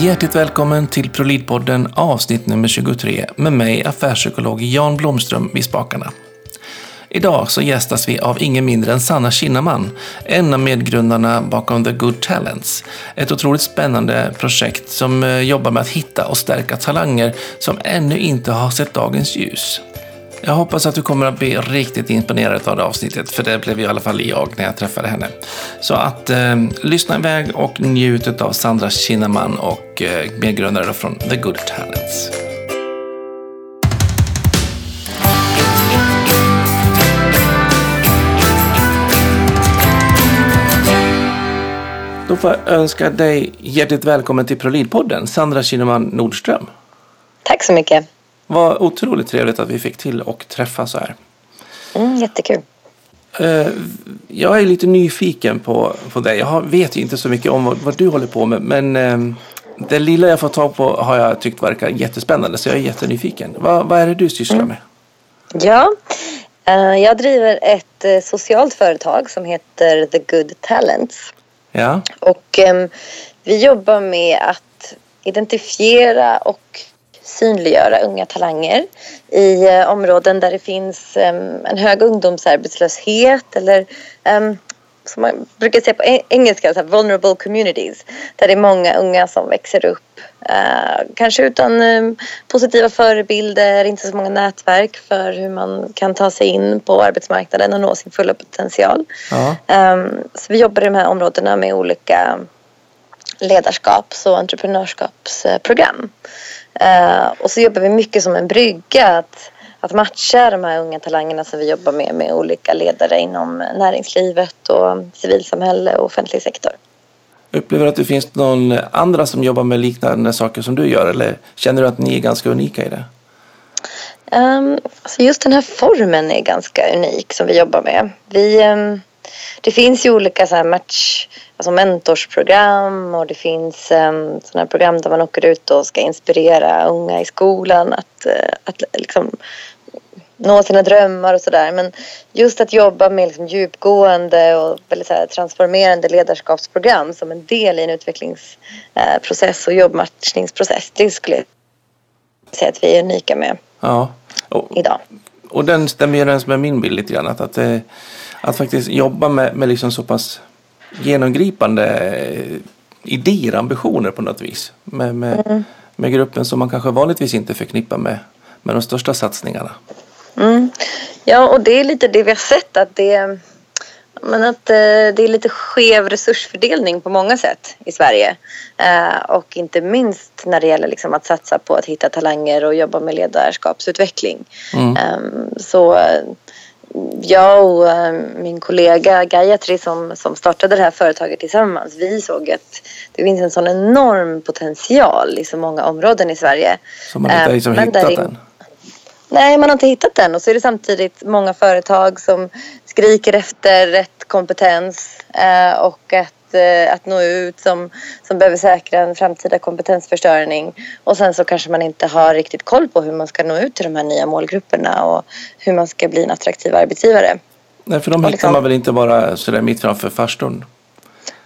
Hjärtligt välkommen till ProLid-podden avsnitt nummer 23 med mig affärspsykolog Jan Blomström vid spakarna. Idag så gästas vi av ingen mindre än Sanna Kinnaman, en av medgrundarna bakom The Good Talents. Ett otroligt spännande projekt som eh, jobbar med att hitta och stärka talanger som ännu inte har sett dagens ljus. Jag hoppas att du kommer att bli riktigt imponerad av det avsnittet, för det blev i alla fall jag när jag träffade henne. Så att eh, lyssna iväg och njut av Sandra Kinnaman och eh, medgrundare från The Good Talents. Då får jag önska dig hjärtligt välkommen till Prolidpodden, Sandra Kinnaman Nordström. Tack så mycket. Vad otroligt trevligt att vi fick till och träffas så här. Mm, jättekul. Eh, jag är lite nyfiken på, på dig. Jag vet inte så mycket om vad, vad du håller på med, men eh, det lilla jag fått tag på har jag tyckt verkar jättespännande, så jag är jättenyfiken. Vad, vad är det du sysslar mm. med? Ja, eh, jag driver ett socialt företag som heter The Good Talents. Ja. Och vi jobbar med att identifiera och synliggöra unga talanger i eh, områden där det finns en hög ungdomsarbetslöshet eller som man brukar säga på engelska, så vulnerable communities. Där det är många unga som växer upp. Uh, kanske utan positiva förebilder, inte så många nätverk för hur man kan ta sig in på arbetsmarknaden och nå sin fulla potential. Ja. så vi jobbar i de här områdena med olika ledarskaps och entreprenörskapsprogram. Uh, och så jobbar vi mycket som en brygga att, att matcha de här unga talangerna som vi jobbar med med olika ledare inom näringslivet och civilsamhälle och offentlig sektor. Upplever du att det finns någon andra som jobbar med liknande saker som du gör eller känner du att ni är ganska unika i det? Um, alltså just den här formen är ganska unik som vi jobbar med. Vi, um, det finns ju olika så här match, alltså mentorsprogram och det finns um, sådana program där man åker ut och ska inspirera unga i skolan att, uh, att liksom, nå sina drömmar och sådär. Men just att jobba med liksom djupgående och väldigt så här, transformerande ledarskapsprogram som en del i en utvecklingsprocess och jobbmatchningsprocess. Det skulle jag säga att vi är unika med ja. och, idag. Och den stämmer överens med min bild lite grann. Att, att, eh, att faktiskt jobba med, med liksom så pass genomgripande eh, idéer, ambitioner på något vis. Med, med, mm. med gruppen som man kanske vanligtvis inte förknippar med, med de största satsningarna. Mm. Ja, och det är lite det vi har sett att det, men att eh, det är lite skev resursfördelning på många sätt i Sverige. Eh, och inte minst när det gäller liksom att satsa på att hitta talanger och jobba med ledarskapsutveckling. Mm. Ehm, så jag och eh, min kollega Gayatri som, som startade det här företaget tillsammans, vi såg att det finns en sån enorm potential i så många områden i Sverige. Som man inte liksom hittat där, än? Nej, man har inte hittat den och så är det samtidigt många företag som skriker efter rätt kompetens eh, och att Eh, att nå ut som, som behöver säkra en framtida kompetensförsörjning. Och sen så kanske man inte har riktigt koll på hur man ska nå ut till de här nya målgrupperna och hur man ska bli en attraktiv arbetsgivare. Nej, för de hittar liksom, man väl inte bara sådär mitt framför farstun?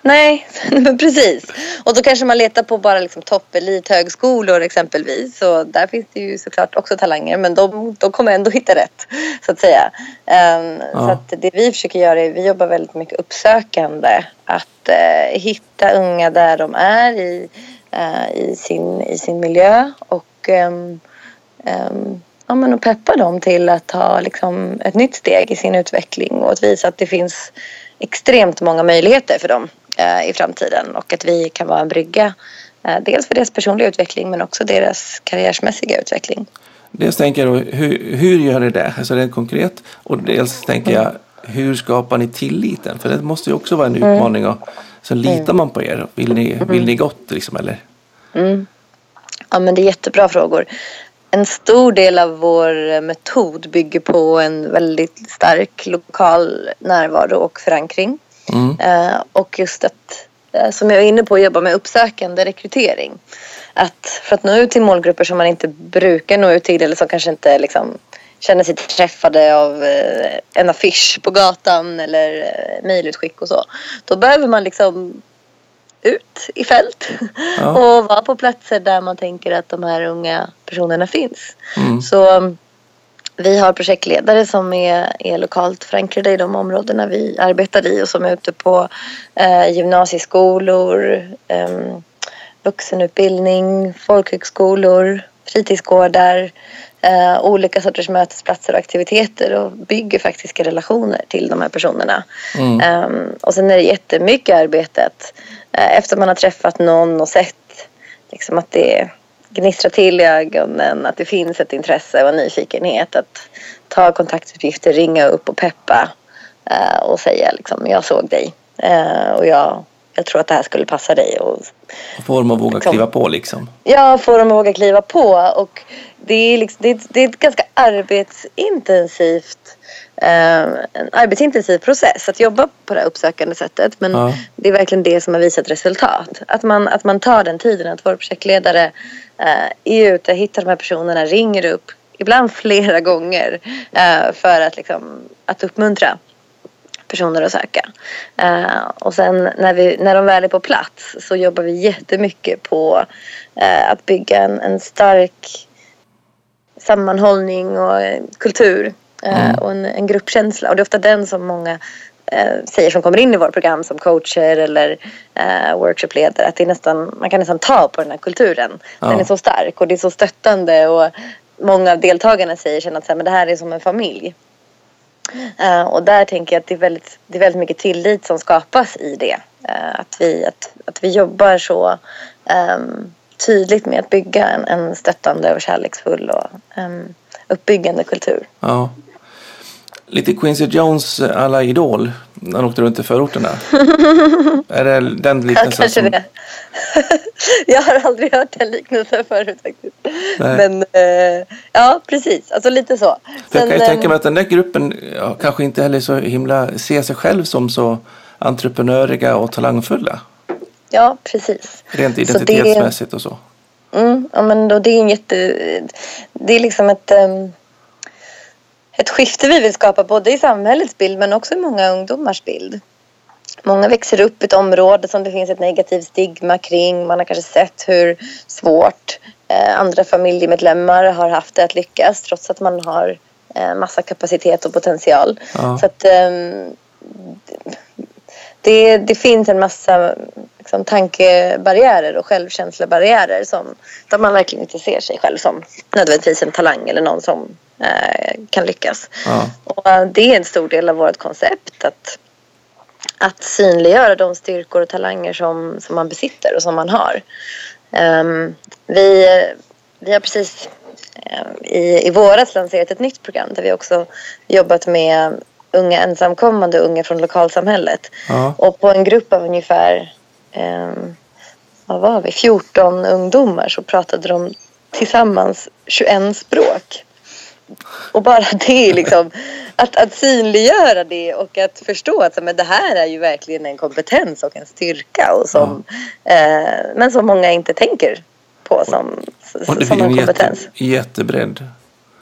Nej, precis. Och då kanske man letar på bara liksom toppelithögskolor exempelvis. Så där finns det ju såklart också talanger men de, de kommer ändå hitta rätt så att säga. Um, ja. Så att det vi försöker göra är vi jobbar väldigt mycket uppsökande. Att uh, hitta unga där de är i, uh, i, sin, i sin miljö och um, um, ja, men att peppa dem till att ta liksom, ett nytt steg i sin utveckling och att visa att det finns extremt många möjligheter för dem i framtiden och att vi kan vara en brygga. Eh, dels för deras personliga utveckling men också deras karriärsmässiga utveckling. Dels tänker jag hur, hur gör ni det? Alltså rent konkret. Och dels tänker jag hur skapar ni tilliten? För det måste ju också vara en mm. utmaning. Och, så litar mm. man på er? Vill ni, vill ni gott liksom eller? Mm. Ja men det är jättebra frågor. En stor del av vår metod bygger på en väldigt stark lokal närvaro och förankring. Mm. Eh, och just att, eh, som jag är inne på, jobba med uppsökande rekrytering. Att för att nå ut till målgrupper som man inte brukar nå ut till eller som kanske inte liksom, känner sig träffade av eh, en affisch på gatan eller mejlutskick och så. Då behöver man liksom ut i fält Ja. och vara på platser där man tänker att de här unga personerna finns. Mm. Så um, vi har projektledare som är, är lokalt förankrade i de områdena vi arbetar i och som är ute på eh, gymnasieskolor, eh, vuxenutbildning, folkhögskolor, fritidsgårdar, eh, olika sorters mötesplatser och aktiviteter och bygger faktiska relationer till de här personerna. Mm. Ehm, och sen är det jättemycket arbete att eh, efter man har träffat någon och sett liksom att det gnistrar till i ögonen, att det finns ett intresse och en nyfikenhet att ta kontaktuppgifter, ringa upp och peppa eh, och säga liksom jag såg dig eh, och jag, jag tror att det här skulle passa dig och Får dem att våga Liksom. kliva på liksom. Ja, få dem att våga kliva på. Och det, är liksom, det, är, det är ett ganska arbetsintensivt eh, en arbetsintensiv process att jobba på det här uppsökande sättet. Men Ja. det är verkligen det som har visat resultat. Att man, att man tar den tiden, att vår projektledare är ute, hittar de här personerna, ringer upp, ibland flera gånger eh, för att, liksom, att uppmuntra personer att söka. Eh, och sen när, vi, när de väl är på plats så jobbar vi jättemycket på eh, att bygga en, en stark sammanhållning och eh, kultur eh, Mm. och en, en gruppkänsla. Och det är ofta den som många eh, säger som kommer in i vårt program som coacher eller eh, workshopledare att det är nästan, man kan nästan ta på den här kulturen. Den Ja. är så stark och det är så stöttande och många av deltagarna säger sen att så här, men det här är som en familj. Eh, och där tänker jag att det är väldigt, det är väldigt mycket tillit som skapas i det. Eh, att, vi, att, att vi jobbar så ehm, tydligt med att bygga en, en stöttande och kärleksfull och um, uppbyggande kultur. Ja. Lite Quincy Jones alla Idol. när Han åkte runt i förorterna. är det den Ja, liknelsen kanske som... det. jag har aldrig hört den liknelsen förut faktiskt. Nej. Men eh, ja, precis. Alltså lite så. För jag kan ju Sen, tänka ehm, mig att den där gruppen ja, kanske inte heller så himla ser sig själv som så entreprenöriga och talangfulla. Ja, precis. Rent Så det- identitetsmässigt och så. Mm, ja, men då, det är en jätte... Det är liksom ett, ehm, ett skifte vi vill skapa både i samhällets bild men också i många ungdomars bild. Många växer upp i ett område som det finns ett negativt stigma kring. Man har kanske sett hur svårt eh, andra familjemedlemmar har haft det att lyckas trots att man har eh, massa kapacitet och potential. Ja. Så att ehm, det, det finns en massa liksom, tankebarriärer och självkänslobarriärer som, där man verkligen inte ser sig själv som nödvändigtvis en talang eller någon som eh, kan lyckas. Ja. Och eh, det är en stor del av vårt koncept att, att synliggöra de styrkor och talanger som, som man besitter och som man har. Ehm, vi, vi har precis eh, i, i våras lanserat ett nytt program där vi också jobbat med unga ensamkommande unga från lokalsamhället. Ja. Och på en grupp av ungefär vad var vi, 14 ungdomar så pratade de tillsammans 21 språk. Och bara det liksom, att, att synliggöra det och att förstå att så, men det här är ju verkligen en kompetens och en styrka och som, eh, men som många inte tänker på som, Och det som en en jätte, kompetens. jättebredd.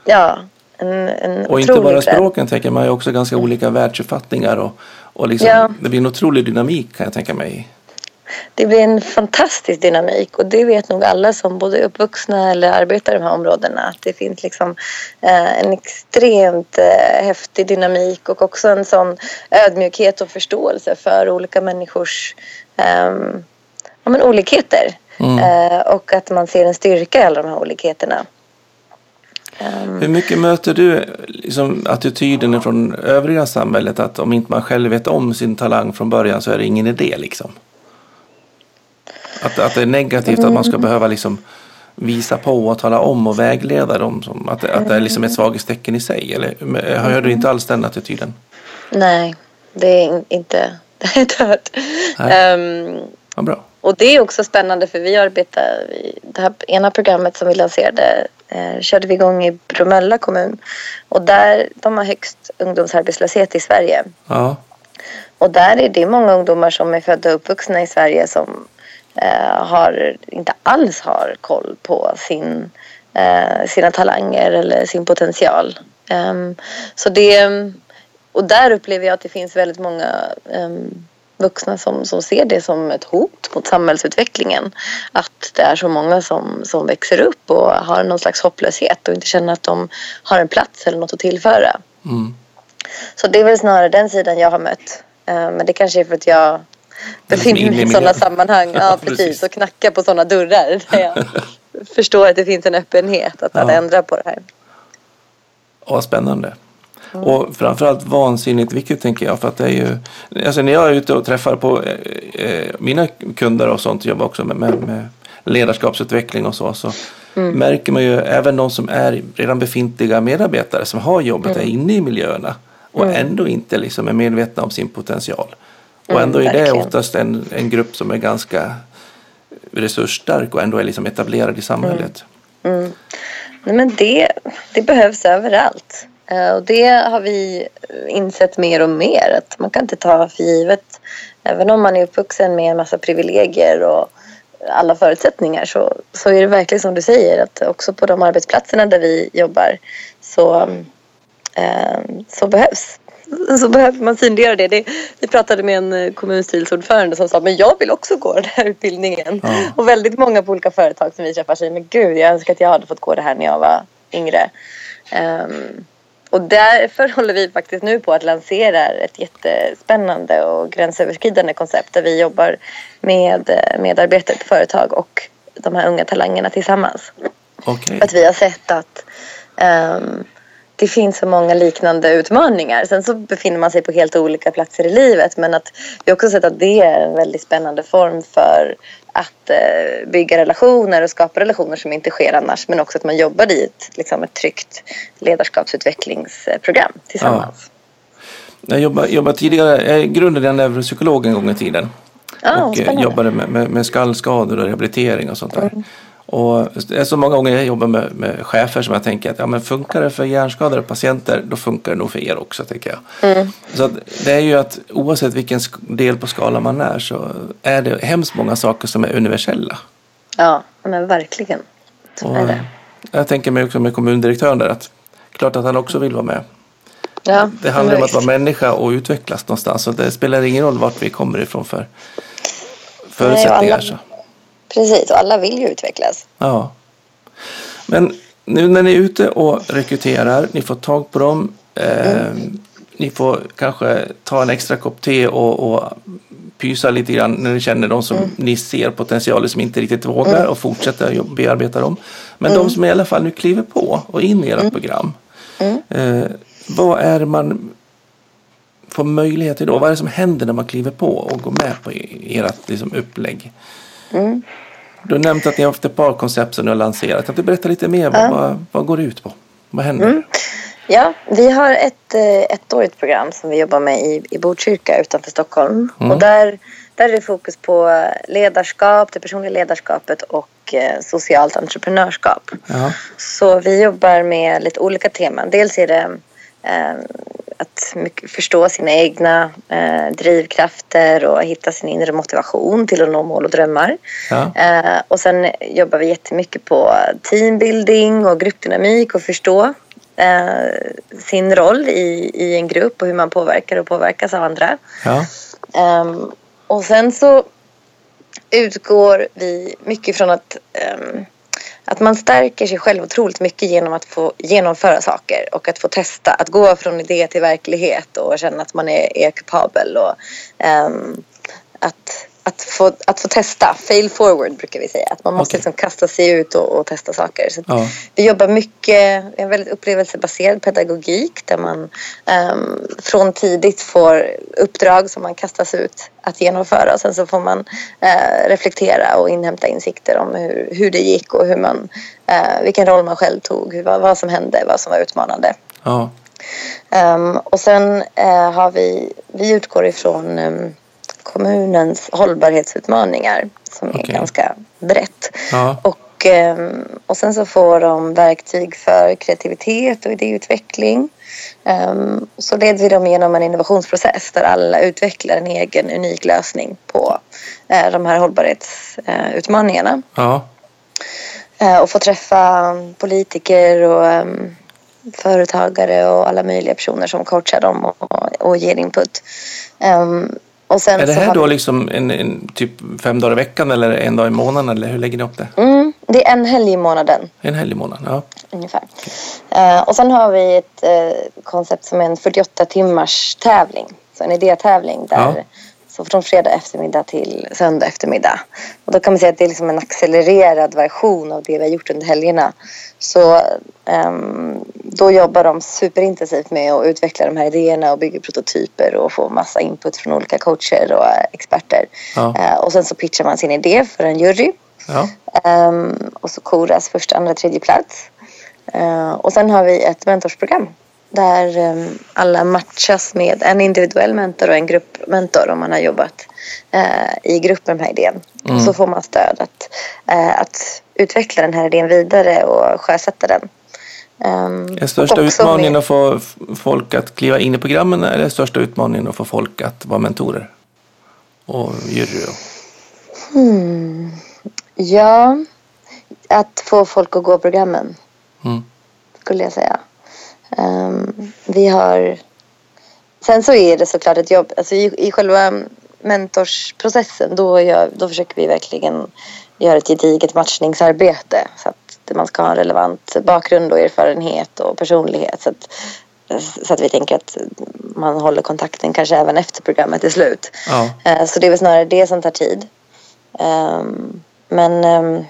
Ja, en, en Och inte bara bredd. språken tänker man ju också ganska olika världsuppfattningar. Och, och liksom, Ja. Det blir en otrolig dynamik kan jag tänka mig. Det blir en fantastisk dynamik och det vet nog alla som både är uppvuxna eller arbetar i de här områdena. Att det finns liksom eh, en extremt eh, häftig dynamik och också en sån ödmjukhet och förståelse för olika människors ehm, ja, men olikheter. Mm. Eh, och att man ser en styrka i alla de här olikheterna. Ehm, Hur mycket möter du liksom, attityden från övriga samhället att om inte man själv vet om sin talang från början så är det ingen idé liksom? Att, att det är negativt att man ska behöva liksom visa på och tala om och vägleda dem. Som, att, att det är liksom ett svaghetstecken i sig. Eller men hör du inte alls den attityden? nej, det är in- inte, det har jag inte hört. Ehm, Ja, bra. Och det är också spännande för vi arbetar, det här ena programmet som vi lanserade eh, körde vi igång i Bromölla kommun. Och där, de har högst ungdomsarbetslöshet i Sverige. Ja, Och där är det många ungdomar som är födda och uppvuxna i Sverige som eh, har, inte alls har koll på sin, eh, sina talanger eller sin potential. Ehm, så det, och där upplever jag att det finns väldigt många ehm, vuxna som, som ser det som ett hot mot samhällsutvecklingen. Att det är så många som, som växer upp och har någon slags hopplöshet och inte känner att de har en plats eller något att tillföra. Mm. Så det är väl snarare den sidan jag har mött. Eh, Men det kanske är för att jag befinner inne mig i sådana sammanhang. Ja, Ja, precis. Och knackar på sådana dörrar. Jag förstår att det finns en öppenhet att, att Ja. ändra på det här. Vad spännande. Och framförallt vansinnigt viktigt tänker jag. För att det är ju, alltså när jag är ute och träffar på eh, eh, mina kunder och sånt, jobbar också med, med, med ledarskapsutveckling och så. Så märker man ju även de som är redan befintliga medarbetare som har jobbet är inne i miljöerna. Och ändå inte liksom är medvetna om sin potential. Och Mm, ändå är det oftast en, en grupp som är ganska resursstark och ändå är liksom etablerad i samhället. Nej, men det, det behövs överallt. Eh, Och det har vi insett mer och mer. Att man kan inte ta för givet. Även om man är uppvuxen med en massa privilegier och alla förutsättningar så, så är det verkligen som du säger att också på de arbetsplatserna där vi jobbar så, eh, så behövs så behöver man synliggöra det. det. Vi pratade med en eh, kommunstyrelseordförande som sa men jag vill också gå den här utbildningen. Ja. Och väldigt många på olika företag som vi träffar säger men gud jag önskar att jag hade fått gå det här när jag var yngre. Ehm, och därför håller vi faktiskt nu på att lansera ett jättespännande och gränsöverskridande koncept där vi jobbar med eh, medarbetare på företag och de här unga talangerna tillsammans. Okej. För att vi har sett att ehm, det finns så många liknande utmaningar. Sen så befinner man sig på helt olika platser i livet men att vi har också sett att det är en väldigt spännande form för att eh, bygga relationer och skapa relationer som inte sker annars men också att man jobbar i ett, liksom ett tryggt ledarskapsutvecklingsprogram tillsammans. Jag jobbade, jobbade tidigare, jag grunden är neuropsykolog en gång i tiden. Ja, och eh, spännande. jobbade med, med, med skallskador och rehabilitering och sånt där. Och det är så många gånger jag jobbar med, med chefer som jag tänker att ja, men funkar det för hjärnskadade patienter då funkar det nog för er också tänker jag. Mm. Så det är ju att oavsett vilken del på skalan man är så är det hemskt många saker som är universella. Ja, men verkligen. Så Och är det. jag tänker mig också med kommundirektören där att klart att han också vill vara med. Ja, Det handlar om att vara människa och utvecklas någonstans. Och det spelar ingen roll vart vi kommer ifrån för förutsättningar. alla- så. Precis, och alla vill ju utvecklas. Ja. Men nu när ni är ute och rekryterar, ni får tag på dem. Eh, Ni får kanske ta en extra kopp te och, och pysa lite grann när ni känner de som ni ser potential i som inte riktigt vågar och fortsätta bearbeta dem. Men de som i alla fall nu kliver på och in i ert program. Eh, vad är det man får möjlighet till då? Vad är det som händer när man kliver på och går med på ert liksom, upplägg? Du har nämnt att ni har haft ett par koncept som ni har lanserat. Kan du berätta lite mer? Vad, vad, vad går det ut på? Vad händer? Ja, vi har ett eh, ettårigt program som vi jobbar med i, i Botkyrka utanför Stockholm. Och där, där är det fokus på ledarskap, det personliga ledarskapet och eh, socialt entreprenörskap. Så vi jobbar med lite olika teman. Dels är det eh, att förstå sina egna eh, drivkrafter och hitta sin inre motivation till att nå mål och drömmar. Ja. Eh, och sen jobbar vi jättemycket på teambuilding och gruppdynamik och förstå eh, sin roll i, i en grupp och hur man påverkar och påverkas av andra. Ja. Ehm, och sen så utgår vi mycket från att, ehm, att man stärker sig själv otroligt mycket genom att få genomföra saker och att få testa. Att gå från idé till verklighet och känna att man är, är kapabel. Och, um, att, att, få, att få testa. Fail forward brukar vi säga. Att man måste Okej. liksom kasta sig ut och, och testa saker. Så Ja. vi jobbar mycket, en väldigt upplevelsebaserad pedagogik där man ehm, från tidigt får uppdrag som man kastas ut att genomföra och sen så får man eh, reflektera och inhämta insikter om hur, hur det gick och hur man, eh, vilken roll man själv tog, hur, vad, vad som hände, vad som var utmanande. Ja. Ehm, och sen eh, har vi, vi utgår ifrån ehm, kommunens hållbarhetsutmaningar som är Okej. ganska brett. Ja. Och, ehm, och sen så får de verktyg för kreativitet och idéutveckling. Ehm, så leder vi dem genom en innovationsprocess där alla utvecklar en egen unik lösning på eh, de här hållbarhetsutmaningarna. Ja. Eh, och få träffa politiker och ehm, företagare och alla möjliga personer som coachar dem och, och ger input. Är det här då vi- liksom en, en, typ fem dagar i veckan eller en dag i månaden eller hur lägger ni upp det? Mm, det är en helg i månaden En helg i månaden? Ja. ungefär. Eh, och sen har vi ett eh, koncept som är en 48 timmars tävling. Så en idétävling där Ja. Så från fredag eftermiddag till söndag eftermiddag. Och då kan man säga att det är liksom en accelererad version av det vi har gjort under helgerna. Så ehm, då jobbar de superintensivt med att utveckla de här idéerna och bygga prototyper och få massa input från olika coacher och experter. Ja. Eh, och sen så pitchar man sin idé för en jury. Ja. Ehm, och så koras första, andra, tredje plats. Ehm, och sen har vi ett mentorsprogram där ehm, alla matchas med en individuell mentor och en gruppmentor om man har jobbat eh, i grupp med den här idén. Mm. Så får man stöd att, eh, att utveckla den här idén vidare och sjösätta den. Ehm, Är största utmaningen med- att få folk att kliva in i programmen eller är största utmaningen att få folk att vara mentorer? Och jury och... Ja, att få folk att gå programmen. Mm. skulle jag säga. Ehm, vi har... Sen så är det såklart ett jobb. Alltså i, I själva mentorsprocessen då, gör, då försöker vi verkligen göra ett gediget matchningsarbete. Så att man ska ha en relevant bakgrund och erfarenhet och personlighet. Så att, så att vi tänker att man håller kontakten kanske även efter programmet är slut. Ja. Eh, Så det är väl snarare det som tar tid. Ehm, Men ehm,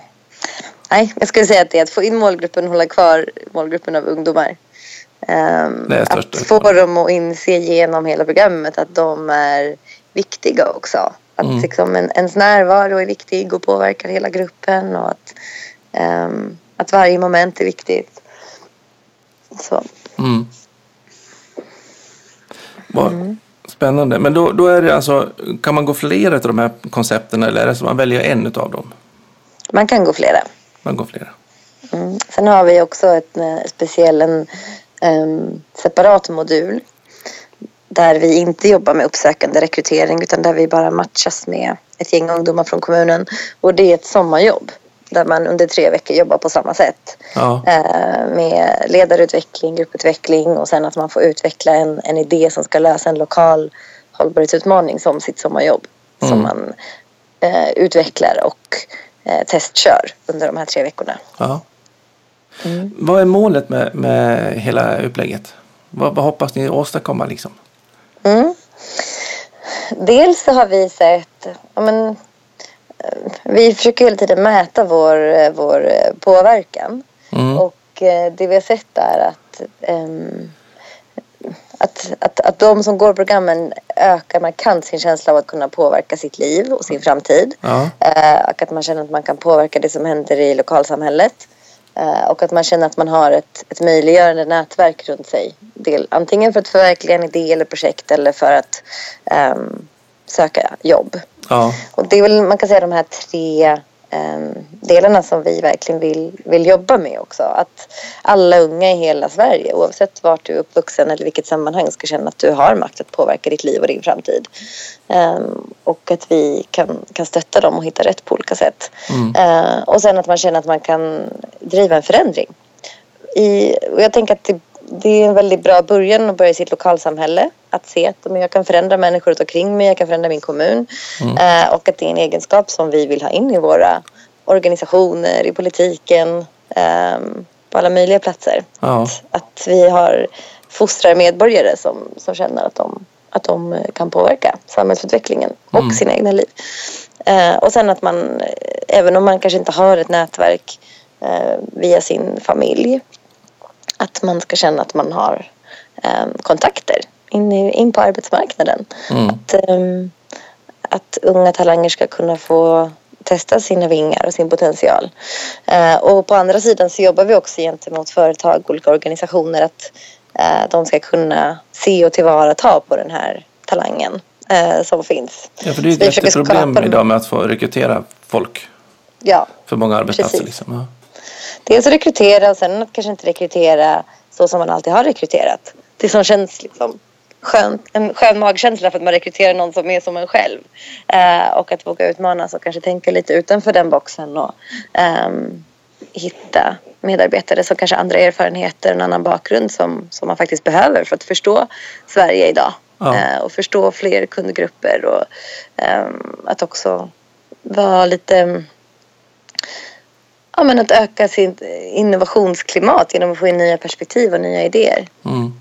nej, jag skulle säga att det är att få in målgruppen och hålla kvar målgruppen av ungdomar. Ehm, Det är Att få dem att inse genom hela programmet att de är viktiga också. Att Mm. liksom en, ens närvaro är viktig och påverkar hela gruppen och att, ehm, att varje moment är viktigt. Så. Mm. Vad Spännande. Men då, då är det alltså, kan man gå flera av de här koncepten eller är det så man väljer en av dem? Man kan gå flera. Man går flera. Mm. Sen har vi också ett eh, speciell, en em, separat modul där vi inte jobbar med uppsökande rekrytering utan där vi bara matchas med ett gäng ungdomar från kommunen. Och det är ett sommarjobb där man under tre veckor jobbar på samma sätt. Ja. Eh, med ledarutveckling, grupputveckling och sen att man får utveckla en, en idé som ska lösa en lokal hållbarhetsutmaning som sitt sommarjobb. Som Mm. man eh, utvecklar och eh, testkör under de här tre veckorna. ja. Vad är målet med, med hela upplägget? Vad, vad hoppas ni åstadkomma liksom? Mm. Dels så har vi sett, ja men, eh, vi försöker hela tiden mäta vår, eh, vår eh, påverkan. Mm. Och det vi har sett är att, ehm, att, att, att de som går programmen ökar markant sin känsla av att kunna påverka sitt liv och sin framtid. Ja. Eh, och att man känner att man kan påverka det som händer i lokalsamhället. Eh, och att man känner att man har ett, ett möjliggörande nätverk runt sig. Del, antingen för att förverkliga en idé eller projekt eller för att ehm, söka jobb. Ja. Och det är väl, man kan säga de här tre delarna som vi verkligen vill, vill jobba med också. Att alla unga i hela Sverige, oavsett vart du är uppvuxen eller vilket sammanhang, ska känna att du har makt att påverka ditt liv och din framtid. Ehm, och att vi kan, kan stötta dem och hitta rätt på olika sätt. Mm. Eh, och sen att man känner att man kan driva en förändring. I, och jag tänker att det, det är en väldigt bra början att börja i sitt lokalsamhälle. Att se att jag kan förändra människor runt omkring mig, jag kan förändra min kommun. Eh, och att det är en egenskap som vi vill ha in i våra organisationer, i politiken, ehm, på alla möjliga platser. Ja. Att, att vi har fostrar medborgare som, som känner att de, att de kan påverka samhällsutvecklingen och Mm. sina egna liv. Eh, och sen att man, eh, även om man kanske inte har ett nätverk via sin familj, att man ska känna att man har eh, kontakter in, i, in på arbetsmarknaden. Mm. Att, ehm, att unga talanger ska kunna få testa sina vingar och sin potential. Eh, och på andra sidan så jobbar vi också gentemot företag och olika organisationer att eh, de ska kunna se och tillvarata på den här talangen eh, som finns. ja, för det är vi ett jätteproblem skapa- idag med att få rekrytera folk Ja, för många arbetsplatser. Precis. Liksom. Ja. Dels att rekrytera och sen att kanske inte rekrytera så som man alltid har rekryterat. Det som känns liksom skönt, en skön magkänsla för att man rekryterar någon som är som en själv. Eh, och att våga utmanas och kanske tänka lite utanför den boxen och ehm, hitta medarbetare som kanske andra erfarenheter och en annan bakgrund som, som man faktiskt behöver för att förstå Sverige idag. Ja. eh, och förstå fler kundgrupper och ehm, att också vara lite Ja, men att öka sitt innovationsklimat genom att få in nya perspektiv och nya idéer. Mm.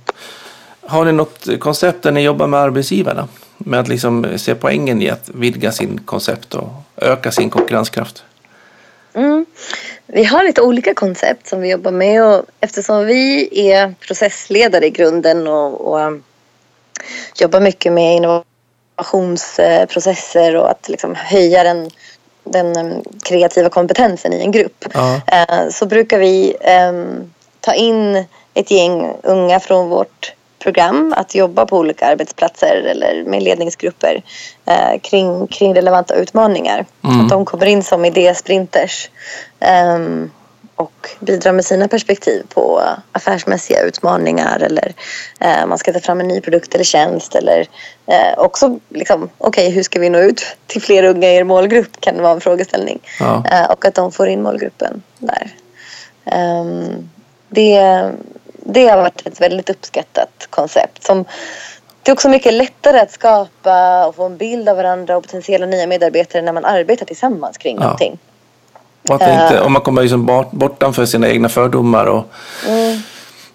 Har ni något koncept där ni jobbar med arbetsgivarna? Med att liksom se poängen i att vidga sin koncept och öka sin konkurrenskraft? Mm. Vi har lite olika koncept som vi jobbar med och eftersom vi är processledare i grunden och, och um, jobbar mycket med innovationsprocesser och att liksom höja den, den um, kreativa kompetensen i en grupp Ja. eh, så brukar vi em, ta in ett gäng unga från vårt program att jobba på olika arbetsplatser eller med ledningsgrupper eh, kring, kring relevanta utmaningar. Mm. Att de kommer in som idésprinters ehm, och bidrar med sina perspektiv på affärsmässiga utmaningar eller eh, man ska ta fram en ny produkt eller tjänst eller eh, också liksom, okej hur ska vi nå ut till fler unga i er målgrupp kan vara en frågeställning. Ja. Eh, och att de får in målgruppen där. Ehm, det, det har varit ett väldigt uppskattat koncept. Som, det är också mycket lättare att skapa och få en bild av varandra och potentiella nya medarbetare när man arbetar tillsammans kring Ja. någonting. Och, att inte, och man kommer liksom bort, bortanför sina egna fördomar och Mm.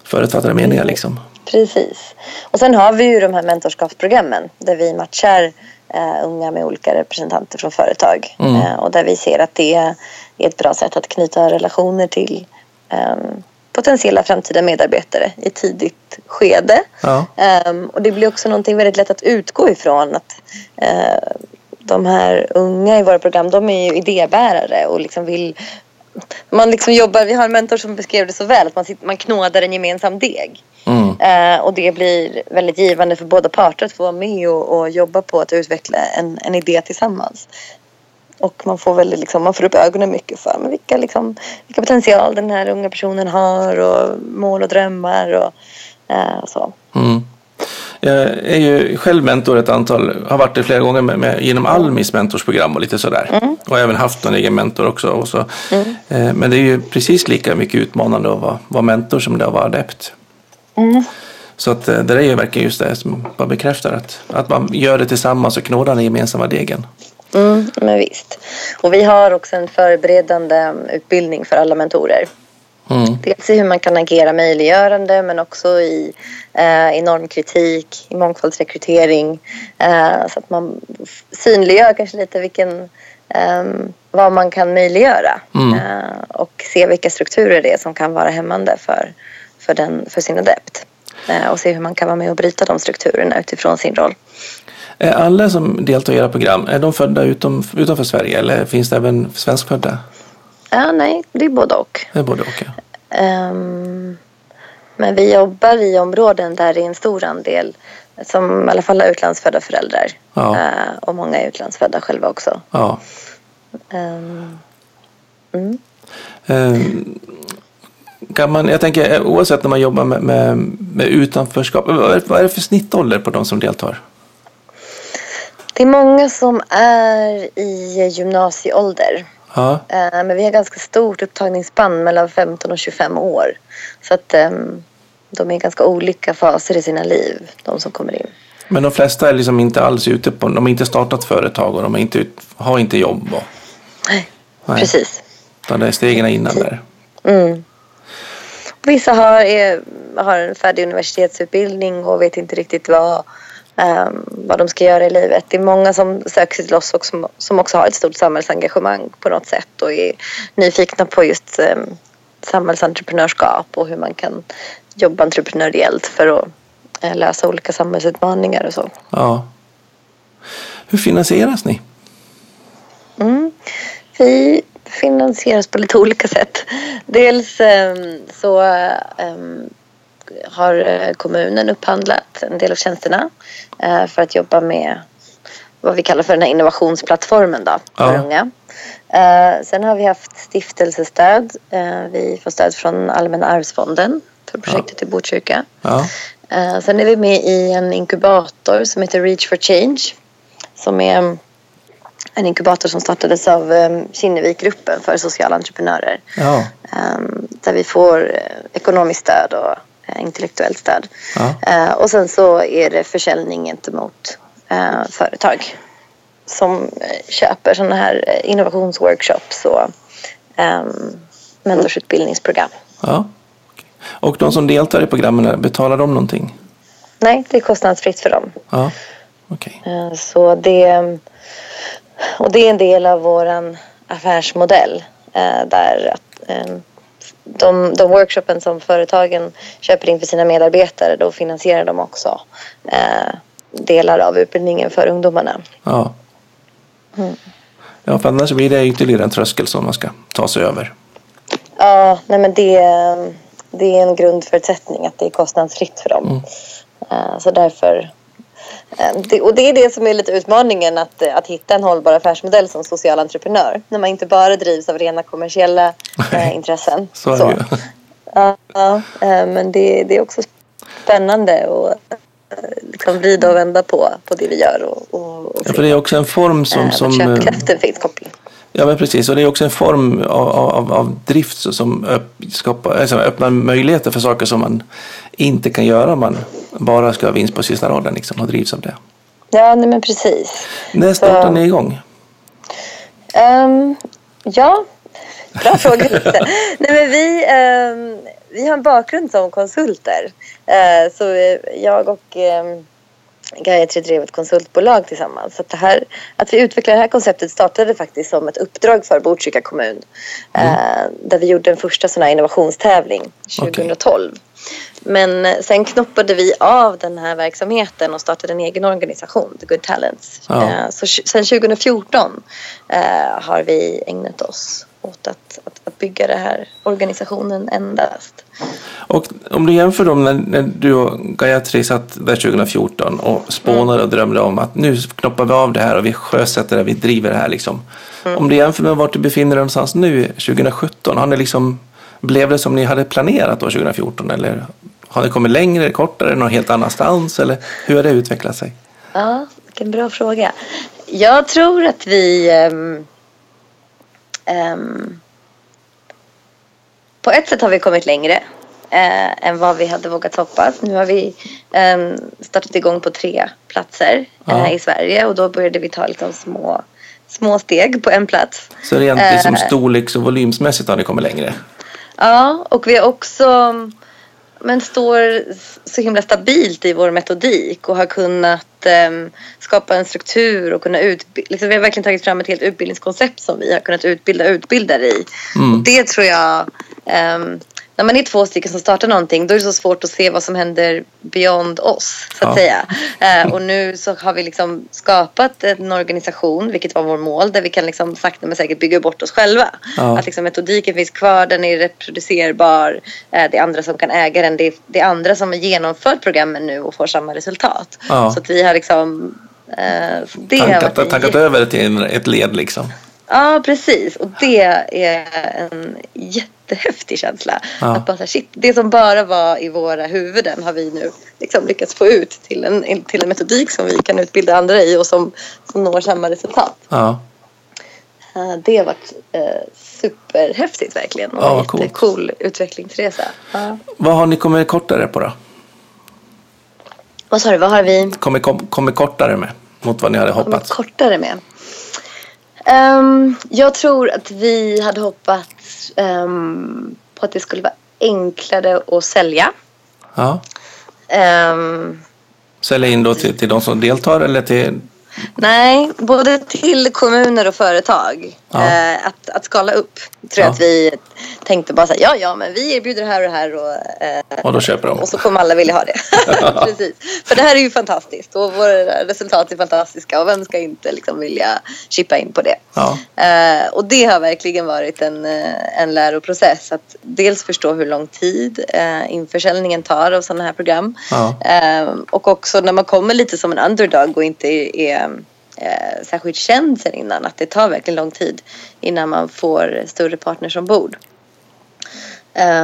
förutfattade meningar. Liksom. Precis. Och sen har vi ju de här mentorskapsprogrammen där vi matchar eh, unga med olika representanter från företag. Mm. Eh, och där vi ser att det är ett bra sätt att knyta relationer till ehm, potentiella framtida medarbetare i tidigt skede. Ja. Ehm, och det blir också någonting väldigt lätt att utgå ifrån att eh, de här unga i våra program, de är ju idébärare och liksom vill man liksom jobbar, vi har en mentor som beskrev det så väl, att man, sitter, man knådar en gemensam deg. Mm. Eh, och det blir väldigt givande för båda parter att få vara med och, och jobba på att utveckla en, en idé tillsammans. Och man får väldigt liksom, man får upp ögonen mycket för men vilka, liksom, vilka potential den här unga personen har och mål och drömmar och eh, så. Mm. Jag är ju själv mentor ett antal, har varit det flera gånger med, med, genom Almis mentorsprogram och lite sådär. Och även haft någon egen mentor också. Och så. Eh, Men det är ju precis lika mycket utmanande att vara, vara mentor som det att vara adept. Så att eh, det är ju verkligen just det som bara bekräftar att, att man gör det tillsammans och knådar den gemensamma degen. Mm, men visst. Och vi har också en förberedande utbildning för alla mentorer. Dels i hur man kan agera möjliggörande men också i, eh, normkritik, i mångfaldsrekrytering. Eh, så att man synliggör kanske lite vilken, ehm, vad man kan möjliggöra. Mm. Eh, och se vilka strukturer det är som kan vara hämmande för, för, den, för sin adept. Eh, och se hur man kan vara med och bryta de strukturerna utifrån sin roll. Är alla som deltar i era program, är de födda utom, utanför Sverige eller finns det även svenskfödda? Ja, nej, det är både och. Det är både och. Ja. Ehm, men vi jobbar i områden där det är en stor andel som i alla fall har utlandsfödda föräldrar. Ja. Eh, och många är utlandsfödda själva också. Ja. Ehm, mm. Ehm, Kan man, jag tänker eh, oavsett när man jobbar med, med, med utanförskap, vad är, vad är det för snittålder på de som deltar? Det är många som är i gymnasieålder. Ja, Eh, men vi har ganska stort upptagningsspann mellan 15 och 25 år. Så att ehm, de är i ganska olika faser i sina liv, de som kommer in. men de flesta är liksom inte alls ute på, de har inte startat företag och de inte, har inte jobb. Och, Nej, Nej. precis. utan det är stegen innan där. Mm. Vissa har, är, har en färdig universitetsutbildning och vet inte riktigt vad, vad de ska göra i livet. Det är många som söker sig till oss och som, som också har ett stort samhällsengagemang på något sätt och är nyfikna på just um, samhällsentreprenörskap och hur man kan jobba entreprenöriellt för att eh, lösa olika samhällsutmaningar och så. Ja. Hur finansieras ni? Mm. Vi finansieras på lite olika sätt. Dels ehm, så ehm, har eh, kommunen upphandlat en del av tjänsterna eh, för att jobba med vad vi kallar för den här innovationsplattformen då, för Ja. unga. Eh, sen har vi haft stiftelsestöd. Vi får stöd från Allmänna arvsfonden för projektet i Botkyrka. Ja, Sen är vi med i en inkubator som heter Reach for Change. Som är en inkubator som startades av Kinnevikgruppen för sociala entreprenörer. ja, Eh, Där vi får ekonomiskt stöd och intellektuellt stöd. Ja. Eh, och sen så är det försäljning gentemot eh, företag som eh, köper sådana här eh, innovationsworkshops och eh, mentorsutbildningsprogram. Ja. Och de som deltar i programmen, betalar de någonting? Nej, det är kostnadsfritt för dem. Ja. Eh, Så det, och det är en del av vår affärsmodell eh, där att, eh, de, de workshopen som företagen köper in för sina medarbetare då finansierar de också eh, delar av utbildningen för ungdomarna. Ja. Mm. Ja, för annars blir det ytterligare en tröskel som man ska ta sig över. Ja, nej men det, det är en grundförutsättning att det är kostnadsfritt för dem. Eh, Så därför det, och det är det som är lite utmaningen att, eh, att hitta en hållbar affärsmodell som social entreprenör. När man inte bara drivs av rena kommersiella eh, intressen. Så är det ju. Ja, ja, eh, men det, det är också spännande att eh, liksom vrida och vända på, på det vi gör. Och, och, och Ja, för det är också en form som... eh, som köpkraften finns kopplad. Ja, men precis. Och det är också en form av, av, av drift som öpp, skapar, alltså öppnar möjligheter för saker som man inte kan göra om man bara ska ha vinst på sista raden liksom, och drivs av det. Ja, nej, men precis. När startar Så- ni igång? Ehm, ja, bra fråga. Nej, men vi, ehm, vi har en bakgrund som konsulter. Eh, så eh, jag och um, Gayatri drev ett konsultbolag tillsammans. Så att, det här, att vi utvecklade det här konceptet startade faktiskt som ett uppdrag för Botkyrka kommun. Eh, där vi gjorde en första sån här innovationstävling 2012. Men eh, sen knoppade vi av den här verksamheten och startade en egen organisation, The Good Talents. Ja. Eh, Så sen 2014 eh, har vi ägnat oss åt att, att bygga den här organisationen endast. Och om du jämför dem när, när du och Gayatri satt där 2014 och spånade och drömde om att nu knoppar vi av det här och vi sjösätter det, vi driver det här liksom. Om du jämför med vart du befinner dig någonstans nu 2017, har ni liksom, blev det som ni hade planerat då 2014 eller har ni kommit längre, kortare, någon helt annanstans eller hur har det utvecklat sig? Ja, vilken bra fråga. Jag tror att vi... ehm, ehm, på ett sätt har vi kommit längre eh, än vad vi hade vågat hoppas. Nu har vi ehm, startat igång på tre platser eh, i Sverige och då började vi ta liksom små, små steg på en plats. Så rent liksom Eh. storleks och volymsmässigt har ni kommit längre? Ja, och vi har också men står så himla stabilt i vår metodik och har kunnat em, skapa en struktur och kunna utbilda. Liksom, vi har verkligen tagit fram ett helt utbildningskoncept som vi har kunnat utbilda utbildare i. Och det tror jag, em, när man är två stycken som startar någonting då är det så svårt att se vad som händer beyond oss så att Ja. säga. Eh, och nu så har vi liksom skapat en organisation, vilket var vår mål, där vi kan liksom sakta men säkert bygga bort oss själva. Ja. Att liksom metodiken finns kvar, den är reproducerbar, eh, det är andra som kan äga den, det är, det är andra som har genomfört programmen nu och får samma resultat. Ja. Så att vi har liksom så det har Tankat, en tankat jätte- över till ett led liksom? Ja, precis. Och det är en jättehäftig känsla. Ja. Att bara, här, shit, det som bara var i våra huvuden har vi nu liksom lyckats få ut till en, till en metodik som vi kan utbilda andra i och som, som når samma resultat. Ja. Det har varit eh, superhäftigt verkligen. Och Ja, en jättecool utvecklingsresa. Ja. Vad har ni kommit kortare på då? Vad sa du, vad har vi Kommit, kom, kommit kortare med mot vad ni hade kommit hoppats? kortare med? Ehm, jag tror att vi hade hoppats ehm, på att det skulle vara enklare att sälja. Ja. Ehm, Sälja in då till, till de som deltar eller till... nej, både till kommuner och företag. Ja. Eh, att, att skala upp. Tror Ja. att vi tänkte bara säga ja, ja, men vi erbjuder det här och det här. Och, eh, Och då köper de. Och så kommer alla vilja ha det. Precis. För det här är ju fantastiskt och våra resultat är fantastiska och vem ska inte liksom vilja chippa in på det. Ja. Eh, och det har verkligen varit en, eh, en läroprocess att dels förstå hur lång tid eh, införsäljningen tar av sådana här program. Ja. Eh, och också när man kommer lite som en underdog och inte är eh, särskilt känd sen innan att det tar verkligen lång tid innan man får större partners ombord.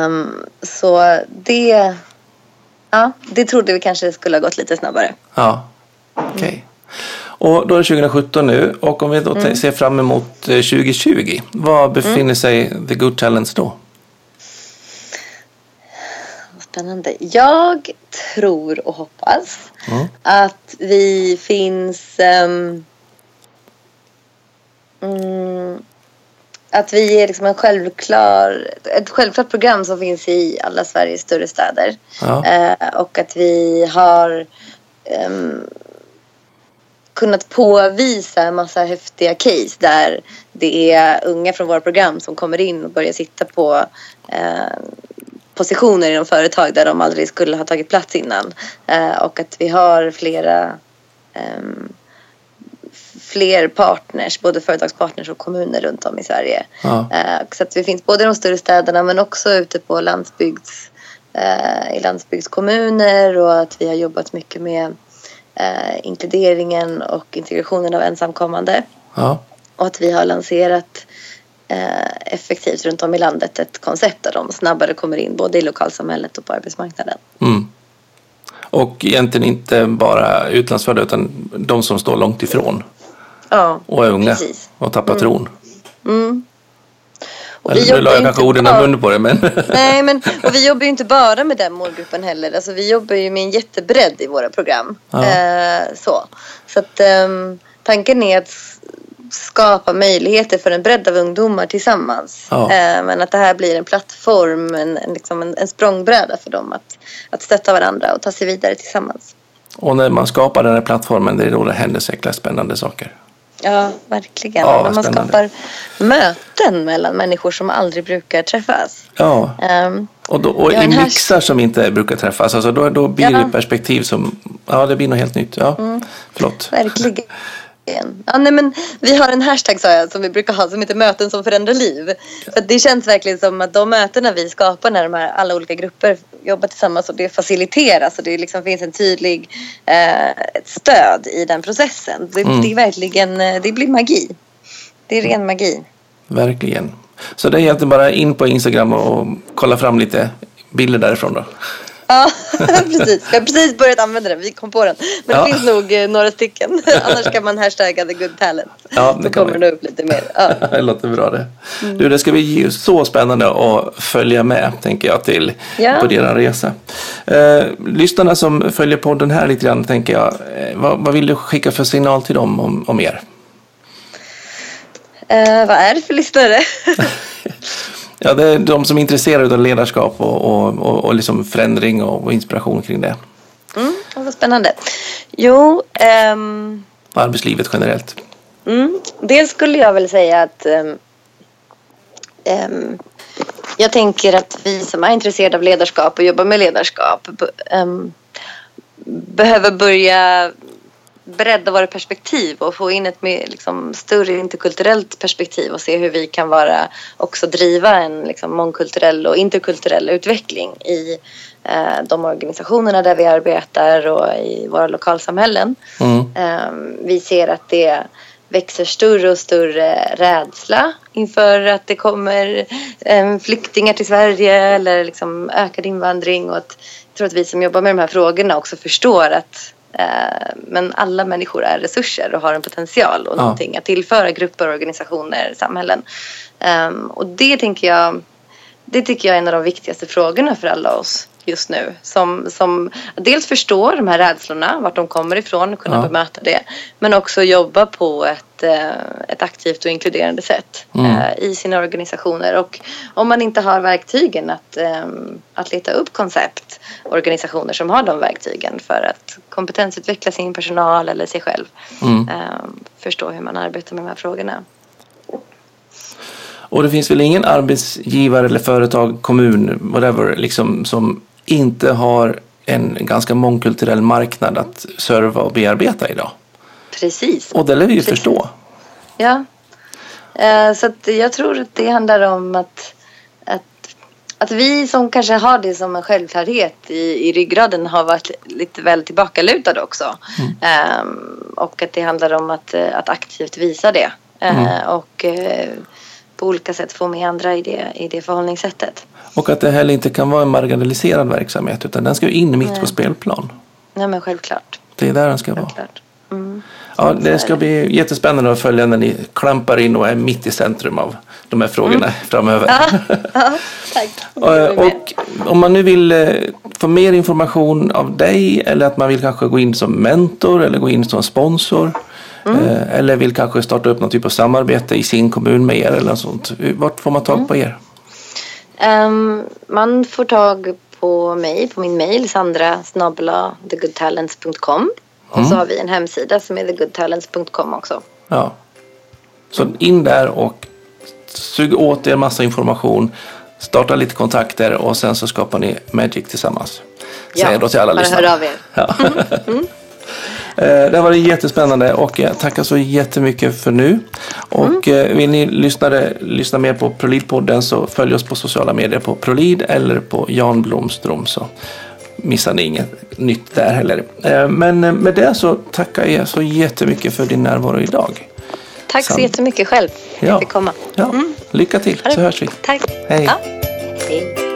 Um, så det, ja, det trodde vi kanske skulle ha gått lite snabbare. Ja. Okej. Och då är det 2017 nu och om vi då Mm. ser fram emot eh, 2020. Var befinner sig The Good Talents då? Spännande. Jag tror och hoppas Mm. att vi finns... mm, att vi är liksom en självklar, ett självklart program som finns i alla Sveriges större städer. Ja. Eh, och att vi har ehm, kunnat påvisa en massa häftiga case där det är unga från våra program som kommer in och börjar sitta på eh, positioner inom företag där de aldrig skulle ha tagit plats innan. Eh, och att vi har flera ehm, fler partners, både företagspartners och kommuner runt om i Sverige. Ja. Eh, så att vi finns både i de större städerna men också ute på landsbygds, eh, i landsbygdskommuner och att vi har jobbat mycket med inkluderingen och integrationen av ensamkommande. Ja. Och att vi har lanserat effektivt runt om i landet ett koncept där de snabbare kommer in både i lokalsamhället och på arbetsmarknaden. Mm. Och egentligen inte bara utlandsfödda utan de som står långt ifrån Ja, och är unga Precis. och tappar tron. mm. Och Eller, nu la jag kanske orden i munnen på det men Nej, men och vi jobbar ju inte bara med den målgruppen heller. Alltså, vi jobbar ju med en jättebredd i våra program. Ja. Eh, så så att, ehm, tanken är att skapa möjligheter för en bredd av ungdomar tillsammans. Ja. Eh, men att det här blir en plattform, en, en, liksom en, en språngbräda för dem att, att stötta varandra och ta sig vidare tillsammans. Och när man skapar den här plattformen det är då det händer så jäkla spännande saker. Ja, verkligen. Ja, När man spännande. skapar möten mellan människor som aldrig brukar träffas. Ja, Ehm, och, då, och i mixar som inte brukar träffas, alltså då, då blir Ja. det perspektiv som, ja det blir något helt nytt. Ja, Mm. förlåt. Verkligen. Ja, nej, men vi har en hashtag sa jag, som vi brukar ha som heter möten som förändrar liv. För det känns verkligen som att de mötena vi skapar när de här alla olika grupper jobbar tillsammans och det faciliteras och det liksom finns en tydlig eh, stöd i den processen. Det, Mm. det är verkligen, eh, det blir magi. Det är ren magi. Verkligen. Så det är egentligen bara in på Instagram och kolla fram lite bilder därifrån då. Ja, precis. Vi har precis börjat använda den. Vi kom på den. Men Ja. det finns nog eh, några stycken. Annars kan man hashtagga the good talent. Ja, det Då kommer det upp lite mer. Ja. det låter bra det. Mm. Du, det ska bli så spännande att följa med, tänker jag, till Ja. på din resa. Eh, lyssnarna som följer podden här lite grann, tänker jag, eh, vad, vad vill du skicka för signal till dem om, om er? Eh, vad är det för lyssnare? Ja, det är de som är intresserade av ledarskap och, och, och, och liksom förändring och, inspiration kring det. Mm, vad spännande. Jo, ehm, Arbetslivet generellt. mm, dels skulle jag väl säga att ehm, ehm, jag tänker att vi som är intresserade av ledarskap och jobbar med ledarskap ehm, behöver börja bredda våra perspektiv och få in ett mer, liksom, större interkulturellt perspektiv och se hur vi kan vara också driva en liksom, mångkulturell och interkulturell utveckling i eh, de organisationerna där vi arbetar och i våra lokalsamhällen. Mm. Eh, vi ser att det växer större och större rädsla inför att det kommer eh, flyktingar till Sverige eller liksom ökad invandring och att jag tror att vi som jobbar med de här frågorna också förstår att men alla människor är resurser och har en potential och Ja. någonting att tillföra grupper, organisationer, samhällen. Ehm, och det tänker jag det tycker jag är en av de viktigaste frågorna för alla oss just nu. Som, som dels förstår de här rädslorna, vart de kommer ifrån och kunna Ja. bemöta det. Men också jobba på ett, eh, ett aktivt och inkluderande sätt Mm. eh, i sina organisationer. Och om man inte har verktygen att, eh, att leta upp koncept, organisationer som har de verktygen för att kompetensutveckla sin personal eller sig själv. Mm. Förstå hur man arbetar med de här frågorna. Och det finns väl ingen arbetsgivare eller företag, kommun, whatever, liksom, som inte har en ganska mångkulturell marknad att serva och bearbeta idag. Precis. Och det lär vi ju Precis. förstå. Ja. Eh, så jag tror att det handlar om att, att, att vi som kanske har det som en självklarhet i, i ryggraden har varit lite väl tillbakalutade också. Eh, och att det handlar om att, eh, att aktivt visa det. Eh, Och på olika sätt få med andra i det, i det förhållningssättet. Och att det heller inte kan vara en marginaliserad verksamhet utan den ska ju in mitt på Nej. spelplan. Ja men självklart. Det är där den ska vara. självklart. Mm. Ja, det ska bli jättespännande att följa när ni klampar in och är mitt i centrum av de här frågorna Mm. framöver. Ja, ja, tack. Och, om man nu vill eh, få mer information av dig eller att man vill kanske gå in som mentor eller gå in som sponsor eh, eller vill kanske starta upp någon typ av samarbete i sin kommun med er eller något sånt. Vart får man tag på er? Ehm, man får tag på mig på min mail sandra thegoodtalents.com och så har vi en hemsida som är thegoodtalents.com också. Ja. Så in där och sug åt er massa information, starta lite kontakter och sen så skapar ni Magic tillsammans. Säger jag då till alla lyssnare. hör av er. Ja. Eh, Det har varit jättespännande och jag tackar så jättemycket för nu. Och eh, vill ni lyssna, lyssna mer på Prolid-podden så följ oss på sociala medier på Prolid eller på Jan Blomström så missar ni inget nytt där heller. Eh, Men eh, med det så tackar jag så jättemycket för din närvaro idag. Tack så Sant. jättemycket själv Ja. jag fick komma. Ja, lycka till så hörs vi. Tack. Hej. Ja. Hej.